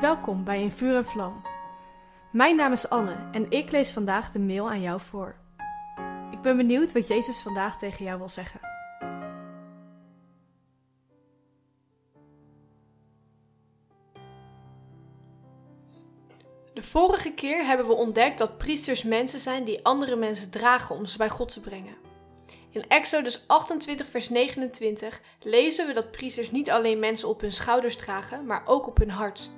Welkom bij In Vuur en Vlam. Mijn naam is Anne en ik lees vandaag de mail aan jou voor. Ik ben benieuwd wat Jezus vandaag tegen jou wil zeggen. De vorige keer hebben we ontdekt dat priesters mensen zijn die andere mensen dragen om ze bij God te brengen. In Exodus 28, vers 29 lezen we dat priesters niet alleen mensen op hun schouders dragen, maar ook op hun hart.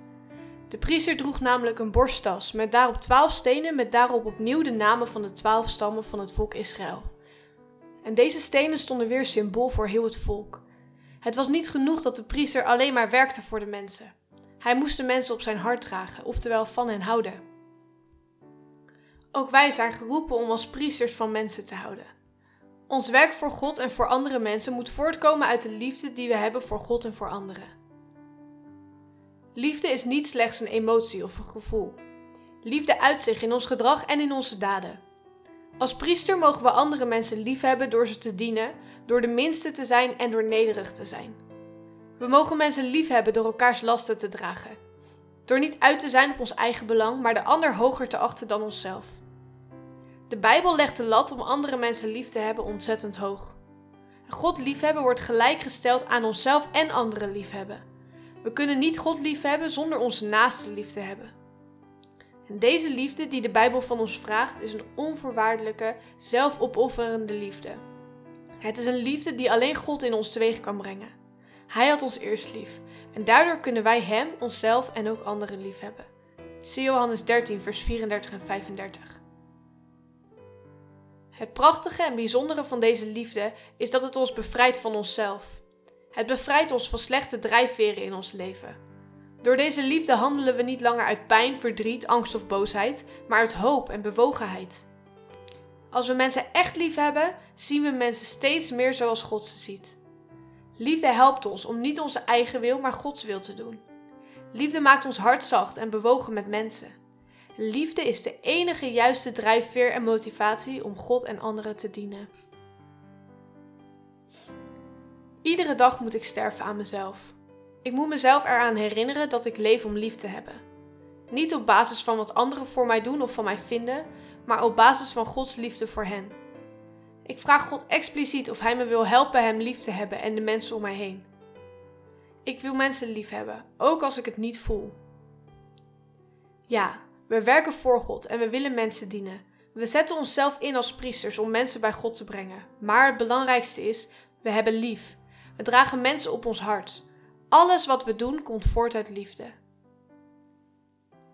De priester droeg namelijk een borsttas met daarop twaalf stenen met daarop opnieuw de namen van de twaalf stammen van het volk Israël. En deze stenen stonden weer symbool voor heel het volk. Het was niet genoeg dat de priester alleen maar werkte voor de mensen. Hij moest de mensen op zijn hart dragen, oftewel van hen houden. Ook wij zijn geroepen om als priesters van mensen te houden. Ons werk voor God en voor andere mensen moet voortkomen uit de liefde die we hebben voor God en voor anderen. Liefde is niet slechts een emotie of een gevoel. Liefde uit zich in ons gedrag en in onze daden. Als priester mogen we andere mensen liefhebben door ze te dienen, door de minste te zijn en door nederig te zijn. We mogen mensen liefhebben door elkaars lasten te dragen. Door niet uit te zijn op ons eigen belang, maar de ander hoger te achten dan onszelf. De Bijbel legt de lat om andere mensen lief te hebben ontzettend hoog. God liefhebben wordt gelijkgesteld aan onszelf en anderen liefhebben. We kunnen niet God liefhebben zonder onze naaste lief te hebben. En deze liefde die de Bijbel van ons vraagt is een onvoorwaardelijke, zelfopofferende liefde. Het is een liefde die alleen God in ons teweeg kan brengen. Hij had ons eerst lief en daardoor kunnen wij Hem, onszelf en ook anderen lief hebben. Zie Johannes 13, vers 34 en 35. Het prachtige en bijzondere van deze liefde is dat het ons bevrijdt van onszelf. Het bevrijdt ons van slechte drijfveren in ons leven. Door deze liefde handelen we niet langer uit pijn, verdriet, angst of boosheid, maar uit hoop en bewogenheid. Als we mensen echt lief hebben, zien we mensen steeds meer zoals God ze ziet. Liefde helpt ons om niet onze eigen wil, maar Gods wil te doen. Liefde maakt ons hart zacht en bewogen met mensen. Liefde is de enige juiste drijfveer en motivatie om God en anderen te dienen. Iedere dag moet ik sterven aan mezelf. Ik moet mezelf eraan herinneren dat ik leef om lief te hebben. Niet op basis van wat anderen voor mij doen of van mij vinden, maar op basis van Gods liefde voor hen. Ik vraag God expliciet of Hij me wil helpen Hem lief te hebben en de mensen om mij heen. Ik wil mensen lief hebben, ook als ik het niet voel. Ja, we werken voor God en we willen mensen dienen. We zetten onszelf in als priesters om mensen bij God te brengen. Maar het belangrijkste is, we hebben lief. We dragen mensen op ons hart. Alles wat we doen komt voort uit liefde.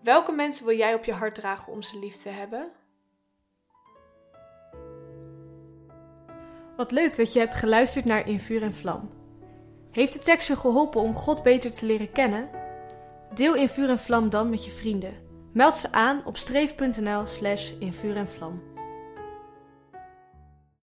Welke mensen wil jij op je hart dragen om ze lief te hebben? Wat leuk dat je hebt geluisterd naar In Vuur en Vlam. Heeft de tekst je geholpen om God beter te leren kennen? Deel In Vuur en Vlam dan met je vrienden. Meld ze aan op streef.nl slash in vuur en vlam.